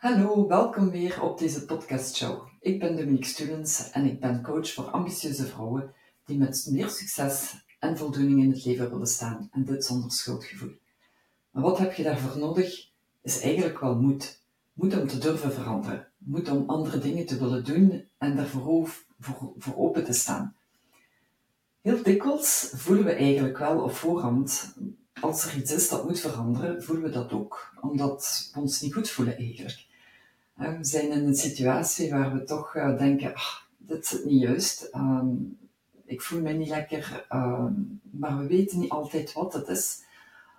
Hallo, welkom weer op deze podcastshow. Ik ben Dominique Stulens en ik ben coach voor ambitieuze vrouwen die met meer succes en voldoening in het leven willen staan en dit zonder schuldgevoel. Maar wat heb je daarvoor nodig? Is eigenlijk wel moed. Moed om te durven veranderen. Moed om andere dingen te willen doen en daarvoor voor, open te staan. Heel dikwijls voelen we eigenlijk wel op voorhand, als er iets is dat moet veranderen, voelen we dat ook. Omdat we ons niet goed voelen eigenlijk. We zijn in een situatie waar we toch eh, denken, ach, dit is niet juist. Ehm, ik voel me niet lekker, ehm, maar we weten niet altijd wat het is.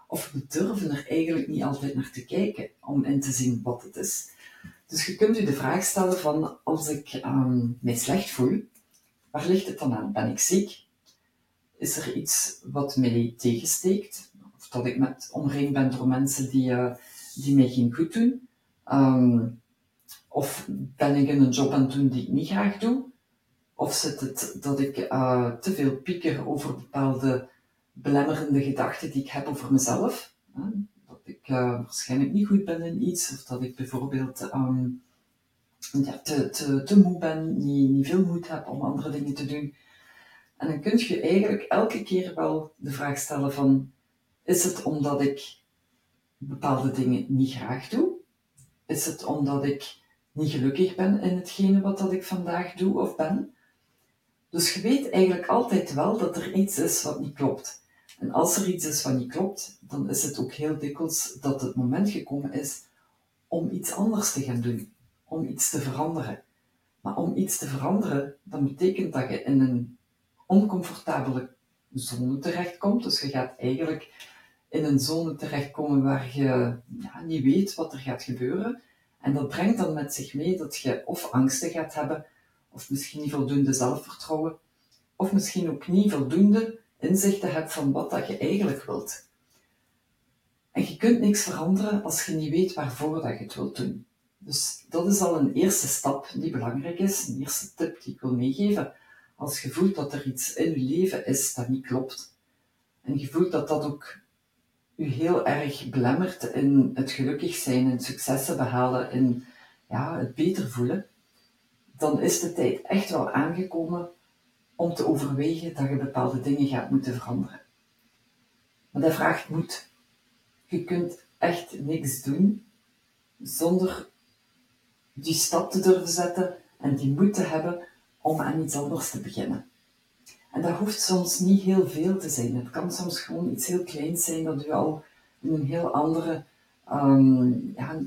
Of we durven er eigenlijk niet altijd naar te kijken om in te zien wat het is. Dus je kunt u de vraag stellen van, als ik um, mij slecht voel, waar ligt het dan aan? Ben ik ziek? Is er iets wat mij tegensteekt? Of dat ik met omringd ben door mensen die, uh, die mij geen goed doen? Of ben ik in een job aan het doen die ik niet graag doe? Of zit het dat ik uh, te veel pieker over bepaalde belemmerende gedachten die ik heb over mezelf? Hè? Dat ik uh, waarschijnlijk niet goed ben in iets, of dat ik bijvoorbeeld um, ja, te, te, te moe ben, niet, niet veel moed heb om andere dingen te doen. En dan kun je eigenlijk elke keer wel de vraag stellen van, is het omdat ik bepaalde dingen niet graag doe? Is het omdat ik niet gelukkig ben in hetgene wat dat ik vandaag doe of ben. Dus je weet eigenlijk altijd wel dat er iets is wat niet klopt. En als er iets is wat niet klopt, dan is het ook heel dikwijls dat het moment gekomen is om iets anders te gaan doen, om iets te veranderen. Maar om iets te veranderen, dan betekent dat je in een oncomfortabele zone terechtkomt. Dus je gaat eigenlijk in een zone terechtkomen waar je ja, niet weet wat er gaat gebeuren. En dat brengt dan met zich mee dat je of angsten gaat hebben, of misschien niet voldoende zelfvertrouwen, of misschien ook niet voldoende inzichten hebt van wat dat je eigenlijk wilt. En je kunt niks veranderen als je niet weet waarvoor dat je het wilt doen. Dus dat is al een eerste stap die belangrijk is, een eerste tip die ik wil meegeven. Als je voelt dat er iets in je leven is dat niet klopt, en je voelt dat dat ook u heel erg belemmert in het gelukkig zijn, in successen behalen, in ja, het beter voelen, dan is de tijd echt wel aangekomen om te overwegen dat je bepaalde dingen gaat moeten veranderen. Maar dat vraagt moed. Je kunt echt niks doen zonder die stap te durven zetten en die moed te hebben om aan iets anders te beginnen. En dat hoeft soms niet heel veel te zijn. Het kan soms gewoon iets heel kleins zijn dat u al in een heel andere um, ja,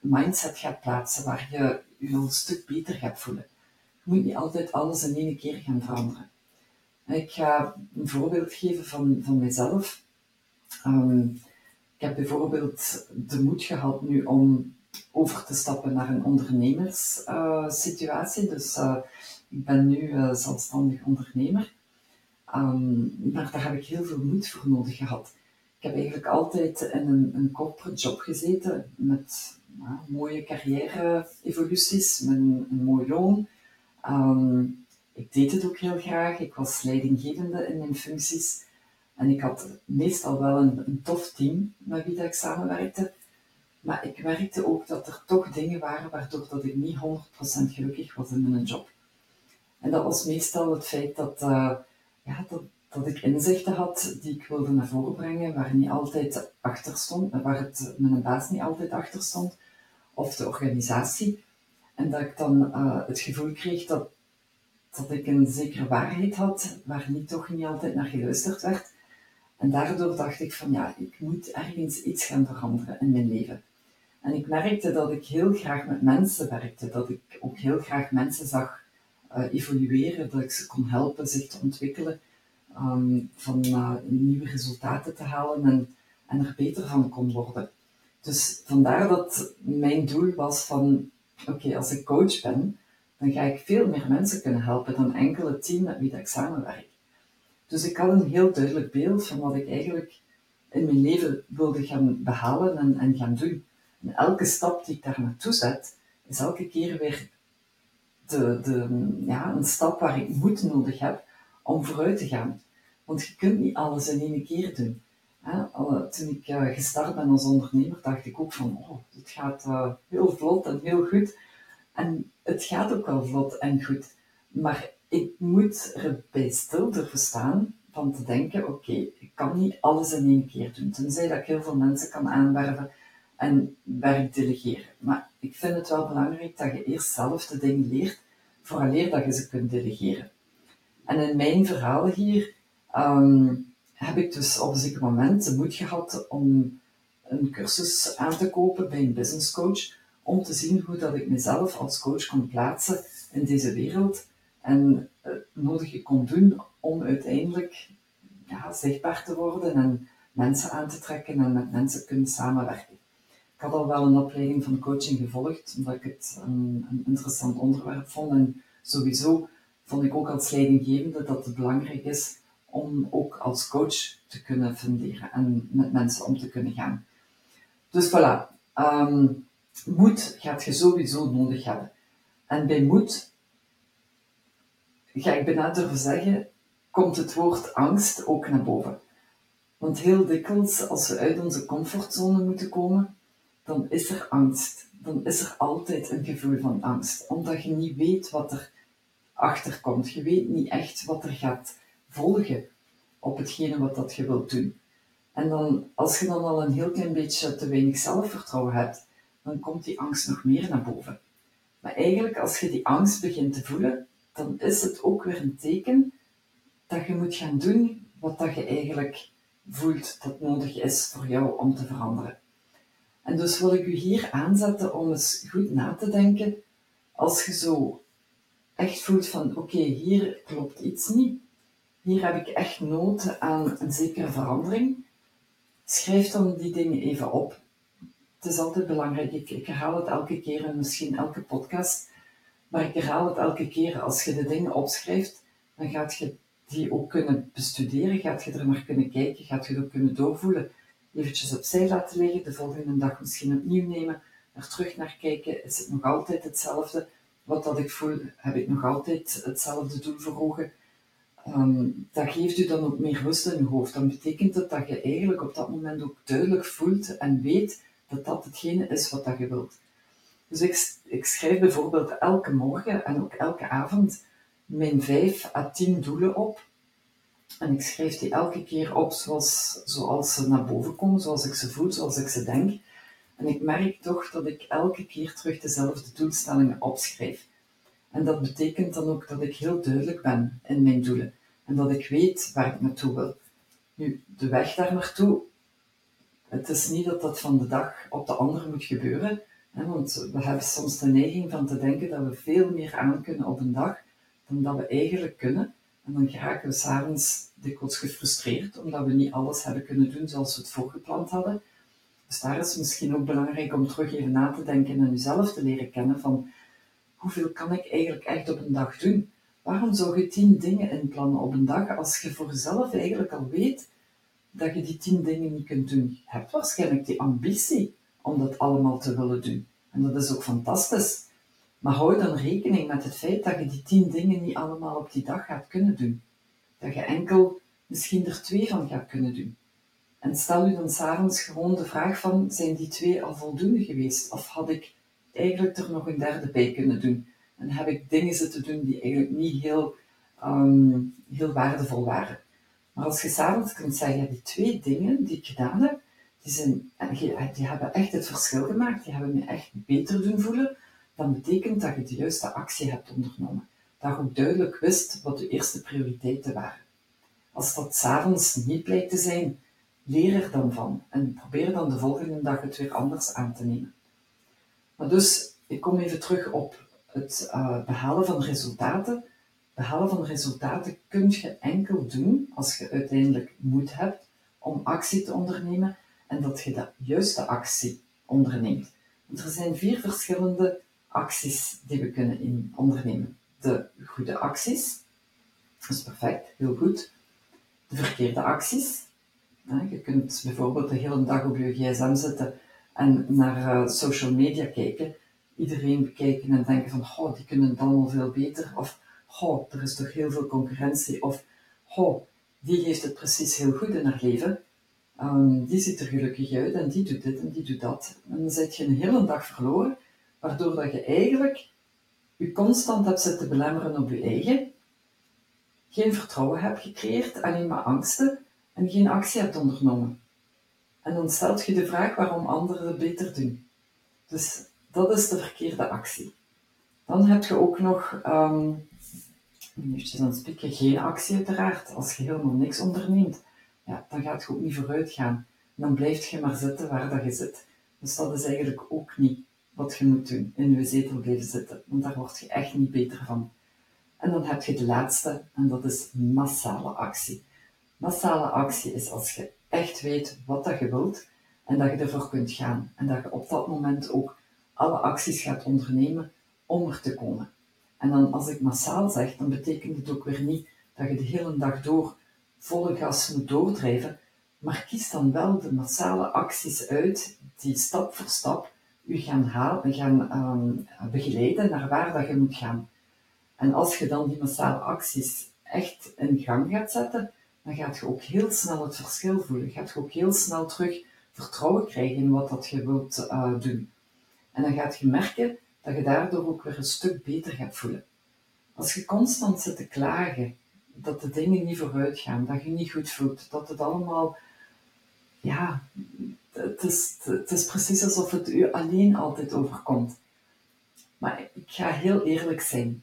mindset gaat plaatsen, waar je je een stuk beter gaat voelen. Je moet niet altijd alles in één keer gaan veranderen. Ik ga een voorbeeld geven van, van mezelf. Um, ik heb bijvoorbeeld de moed gehad nu om over te stappen naar een ondernemerssituatie. Uh, dus uh, ik ben nu uh, zelfstandig ondernemer. Um, maar daar heb ik heel veel moed voor nodig gehad. Ik heb eigenlijk altijd in een, een corporate job gezeten met nou, mooie carrière-evoluties, met een, mooi loon. Um, ik deed het ook heel graag. Ik was leidinggevende in mijn functies. En ik had meestal wel een, een tof team met wie ik samenwerkte. Maar ik merkte ook dat er toch dingen waren waardoor dat ik niet 100% gelukkig was in mijn job. En dat was meestal het feit dat, uh, ja, dat, dat ik inzichten had die ik wilde naar voren brengen, waar niet altijd achter stond, waar het mijn baas niet altijd achter stond, of de organisatie. En dat ik dan uh, het gevoel kreeg dat, dat ik een zekere waarheid had, waar niet toch niet altijd naar geluisterd werd. En daardoor dacht ik van ja, ik moet ergens iets gaan veranderen in mijn leven. En ik merkte dat ik heel graag met mensen werkte, dat ik ook heel graag mensen zag evolueren, dat ik ze kon helpen zich te ontwikkelen, um, van uh, nieuwe resultaten te halen en, en er beter van kon worden. Dus vandaar dat mijn doel was van, oké, als ik coach ben, dan ga ik veel meer mensen kunnen helpen dan enkel team met wie dat ik samenwerk. Dus ik had een heel duidelijk beeld van wat ik eigenlijk in mijn leven wilde gaan behalen en, en gaan doen. En elke stap die ik daar naartoe zet, is elke keer weer de, de, ja, een stap waar ik moed nodig heb om vooruit te gaan. Want je kunt niet alles in één keer doen. toen ik uh, gestart ben als ondernemer, dacht ik ook van, oh, het gaat uh, heel vlot en heel goed. En het gaat ook wel vlot en goed. Maar ik moet erbij stil durven staan van te denken, oké, ik kan niet alles in één keer doen. Tenzij dat ik heel veel mensen kan aanwerven en werk delegeren. Maar ik vind het wel belangrijk dat je eerst zelf de dingen leert, vooraleer dat je ze kunt delegeren. En in mijn verhaal hier ehm, heb ik dus op een zeker moment de moed gehad om een cursus aan te kopen bij een business coach, om te zien hoe dat ik mezelf als coach kon plaatsen in deze wereld en het nodige kon doen om uiteindelijk zichtbaar te worden en mensen aan te trekken en met mensen kunnen samenwerken. Ik had al wel een opleiding van coaching gevolgd, omdat ik het een, interessant onderwerp vond. En sowieso vond ik ook als leidinggevende dat het belangrijk is om ook als coach te kunnen funderen en met mensen om te kunnen gaan. Dus voilà, um, moed gaat je sowieso nodig hebben. En bij moed, ga ik bijna durven zeggen, komt het woord angst ook naar boven. Want heel dikwijls, als we uit onze comfortzone moeten komen, dan is er angst. Dan is er altijd een gevoel van angst, omdat je niet weet wat er achter komt. Je weet niet echt wat er gaat volgen op hetgene wat dat je wilt doen. En dan, als je dan al een heel klein beetje te weinig zelfvertrouwen hebt, dan komt die angst nog meer naar boven. Maar eigenlijk, als je die angst begint te voelen, dan is het ook weer een teken dat je moet gaan doen wat dat je eigenlijk voelt dat nodig is voor jou om te veranderen. En dus wil ik u hier aanzetten om eens goed na te denken. Als je zo echt voelt van oké, hier klopt iets niet, hier heb ik echt nood aan een zekere verandering, schrijf dan die dingen even op. Het is altijd belangrijk, ik, herhaal het elke keer en misschien elke podcast, maar ik herhaal het elke keer. Als je de dingen opschrijft, dan gaat je die ook kunnen bestuderen, gaat je er naar kunnen kijken, gaat je er ook kunnen doorvoelen, eventjes opzij laten liggen, de volgende dag misschien opnieuw nemen, er terug naar kijken, is het nog altijd hetzelfde? Wat dat ik voel, heb ik nog altijd hetzelfde doel voor ogen? Um, dat geeft u dan ook meer rust in uw hoofd. Dan betekent het dat je eigenlijk op dat moment ook duidelijk voelt en weet dat dat hetgene is wat dat je wilt. Dus ik, ik schrijf bijvoorbeeld elke morgen en ook elke avond mijn vijf à tien doelen op. En ik schrijf die elke keer op zoals, zoals ze naar boven komen, zoals ik ze voel, zoals ik ze denk. En ik merk toch dat ik elke keer terug dezelfde doelstellingen opschrijf. En dat betekent dan ook dat ik heel duidelijk ben in mijn doelen. En dat ik weet waar ik naartoe wil. Nu, de weg daar naartoe, het is niet dat dat van de dag op de andere moet gebeuren. Hè, want we hebben soms de neiging van te denken dat we veel meer aan kunnen op een dag dan dat we eigenlijk kunnen. En dan geraken we s'avonds dikwijls gefrustreerd, omdat we niet alles hebben kunnen doen zoals we het voorgepland hadden. Dus daar is het misschien ook belangrijk om terug even na te denken en jezelf te leren kennen van hoeveel kan ik eigenlijk echt op een dag doen? Waarom zou je tien dingen inplannen op een dag als je voor jezelf eigenlijk al weet dat je die tien dingen niet kunt doen? Je hebt waarschijnlijk die ambitie om dat allemaal te willen doen. En dat is ook fantastisch. Maar hou dan rekening met het feit dat je die tien dingen niet allemaal op die dag gaat kunnen doen. Dat je enkel misschien er twee van gaat kunnen doen. En stel u dan s'avonds gewoon de vraag van, zijn die twee al voldoende geweest? Of had ik eigenlijk er nog een derde bij kunnen doen? En heb ik dingen zitten doen die eigenlijk niet heel, um, heel waardevol waren? Maar als je s'avonds kunt zeggen, die twee dingen die ik gedaan heb, die, zijn, die hebben echt het verschil gemaakt, die hebben me echt beter doen voelen, dan betekent dat je de juiste actie hebt ondernomen. Dat je ook duidelijk wist wat de eerste prioriteiten waren. Als dat s'avonds niet blijkt te zijn, leer er dan van en probeer dan de volgende dag het weer anders aan te nemen. Maar dus, ik kom even terug op het uh, behalen van resultaten. Behalen van resultaten kun je enkel doen als je uiteindelijk moed hebt om actie te ondernemen en dat je de juiste actie onderneemt. Want er zijn vier verschillende acties die we kunnen in ondernemen. De goede acties, dat is perfect, heel goed. De verkeerde acties. Je kunt bijvoorbeeld de hele dag op je gsm zitten en naar eh, social media kijken, iedereen bekijken en denken van, oh, die kunnen het allemaal veel beter, of, oh, er is toch heel veel concurrentie, of, oh, die heeft het precies heel goed in haar leven. Ehm, die ziet er gelukkig uit en die doet dit en die doet dat. En dan zit je een hele dag verloren, waardoor dat je eigenlijk je constant hebt zitten belemmeren op je eigen, geen vertrouwen hebt gecreëerd, alleen maar angsten en geen actie hebt ondernomen. En dan stelt je de vraag waarom anderen het beter doen. Dus dat is de verkeerde actie. Dan heb je ook nog, um, eventjes aan het spieken, geen actie uiteraard. Als je helemaal niks onderneemt, ja, dan gaat je ook niet vooruit gaan. Dan blijf je maar zitten waar dat je zit. Dus dat is eigenlijk ook niet wat je moet doen, in je zetel blijven zitten. Want daar word je echt niet beter van. En dan heb je de laatste, en dat is massale actie. Massale actie is als je echt weet wat dat je wilt en dat je ervoor kunt gaan. En dat je op dat moment ook alle acties gaat ondernemen om er te komen. En dan als ik massaal zeg, dan betekent het ook weer niet dat je de hele dag door volle gas moet doordrijven, maar kies dan wel de massale acties uit die stap voor stap u gaan, halen, gaan um, begeleiden naar waar dat je moet gaan. En als je dan die massale acties echt in gang gaat zetten, dan gaat je ook heel snel het verschil voelen. Gaat je ook heel snel terug vertrouwen krijgen in wat dat je wilt uh, doen. En dan gaat je merken dat je daardoor ook weer een stuk beter gaat voelen. Als je constant zit te klagen dat de dingen niet vooruit gaan, dat je niet goed voelt, dat het allemaal, ja, het is, precies alsof het u alleen altijd overkomt. Maar ik ga heel eerlijk zijn.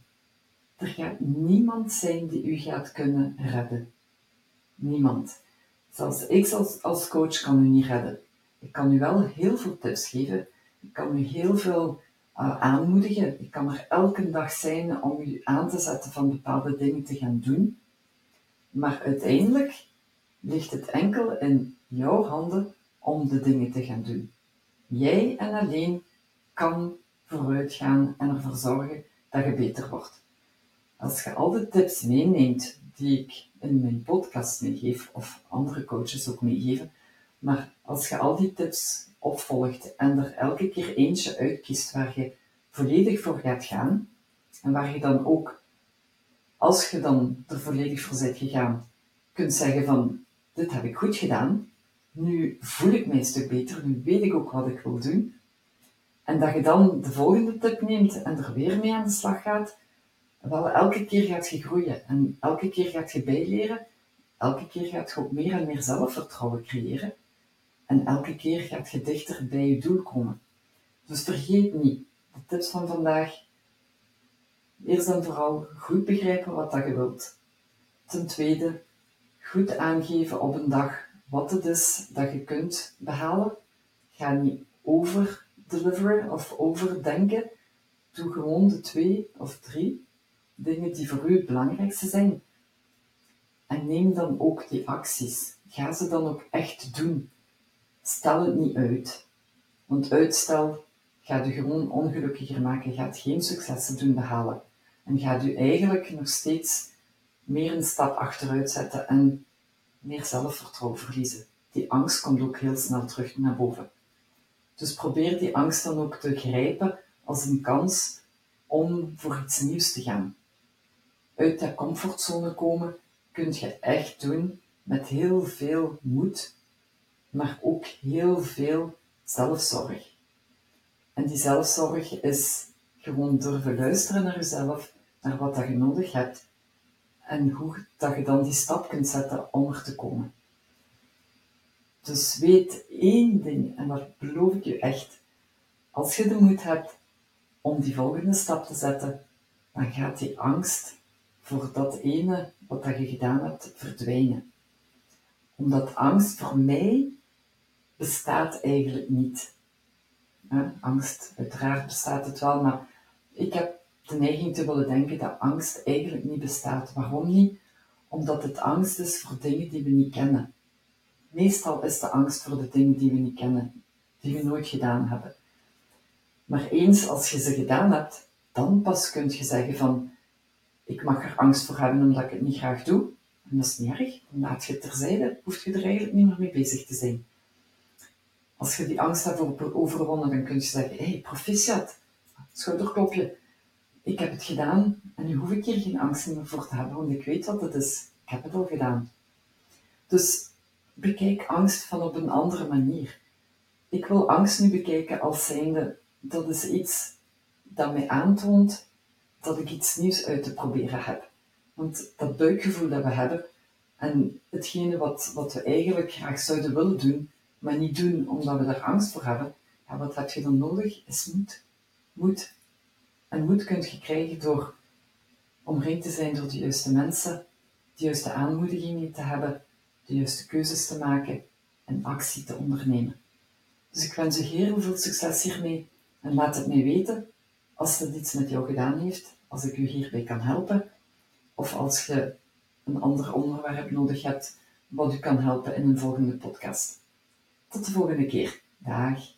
Er gaat niemand zijn die u gaat kunnen redden. Niemand. Zelfs ik als, als coach kan u niet redden. Ik kan u wel heel veel tips geven. Ik kan u heel veel uh, aanmoedigen. Ik kan er elke dag zijn om u aan te zetten van bepaalde dingen te gaan doen. Maar uiteindelijk ligt het enkel in jouw handen om de dingen te gaan doen. Jij en alleen kan vooruit gaan en ervoor zorgen dat je beter wordt. Als je al de tips meeneemt die ik in mijn podcast meegeef, of andere coaches ook meegeven, maar als je al die tips opvolgt en er elke keer eentje uitkiest waar je volledig voor gaat gaan, en waar je dan ook, als je dan er volledig voor bent gegaan, kunt zeggen van, dit heb ik goed gedaan, nu voel ik mij een stuk beter, nu weet ik ook wat ik wil doen. En dat je dan de volgende tip neemt en er weer mee aan de slag gaat, wel elke keer gaat je groeien en elke keer gaat je bijleren, elke keer gaat je ook meer en meer zelfvertrouwen creëren en elke keer gaat je dichter bij je doel komen. Dus vergeet niet, de tips van vandaag, eerst en vooral goed begrijpen wat dat je wilt. Ten tweede, goed aangeven op een dag wat het is dat je kunt behalen. Ga niet overdeliveren of overdenken. Doe gewoon de twee of drie dingen die voor u het belangrijkste zijn. En neem dan ook die acties. Ga ze dan ook echt doen. Stel het niet uit. Want uitstel gaat u gewoon ongelukkiger maken, gaat geen successen doen behalen. En gaat u eigenlijk nog steeds meer een stap achteruit zetten en meer zelfvertrouwen verliezen. Die angst komt ook heel snel terug naar boven. Dus probeer die angst dan ook te grijpen als een kans om voor iets nieuws te gaan. Uit de comfortzone komen kun je echt doen met heel veel moed, maar ook heel veel zelfzorg. En die zelfzorg is gewoon durven luisteren naar jezelf, naar wat dat je nodig hebt en hoe dat je dan die stap kunt zetten om er te komen. Dus weet één ding, en dat beloof ik je echt. Als je de moed hebt om die volgende stap te zetten, dan gaat die angst voor dat ene wat dat je gedaan hebt verdwijnen. Omdat angst voor mij bestaat eigenlijk niet. Angst, uiteraard bestaat het wel, maar ik heb de neiging te willen denken dat angst eigenlijk niet bestaat. Waarom niet? Omdat het angst is voor dingen die we niet kennen. Meestal is de angst voor de dingen die we niet kennen, die we nooit gedaan hebben. Maar eens als je ze gedaan hebt, dan pas kun je zeggen van, ik mag er angst voor hebben omdat ik het niet graag doe. En dat is niet erg, dan laat je het terzijde, hoef je er eigenlijk niet meer mee bezig te zijn. Als je die angst hebt overwonnen, dan kun je zeggen, hé, hey, proficiat, schouderklopje, ik heb het gedaan en nu hoef ik hier geen angst meer voor te hebben, want ik weet wat het is. Ik heb het al gedaan. Dus bekijk angst van op een andere manier. Ik wil angst nu bekijken als zijnde, dat is iets dat mij aantoont dat ik iets nieuws uit te proberen heb. Want dat buikgevoel dat we hebben en hetgene wat, wat we eigenlijk graag zouden willen doen, maar niet doen omdat we er angst voor hebben, ja, wat heb je dan nodig? Is moed. Moed. En moed kun je krijgen door omringd te zijn door de juiste mensen, de juiste aanmoedigingen te hebben, de juiste keuzes te maken en actie te ondernemen. Dus ik wens je heel veel succes hiermee en laat het mij weten als het iets met jou gedaan heeft, als ik u hierbij kan helpen, of als je een ander onderwerp nodig hebt wat u kan helpen in een volgende podcast. Tot de volgende keer. Dag.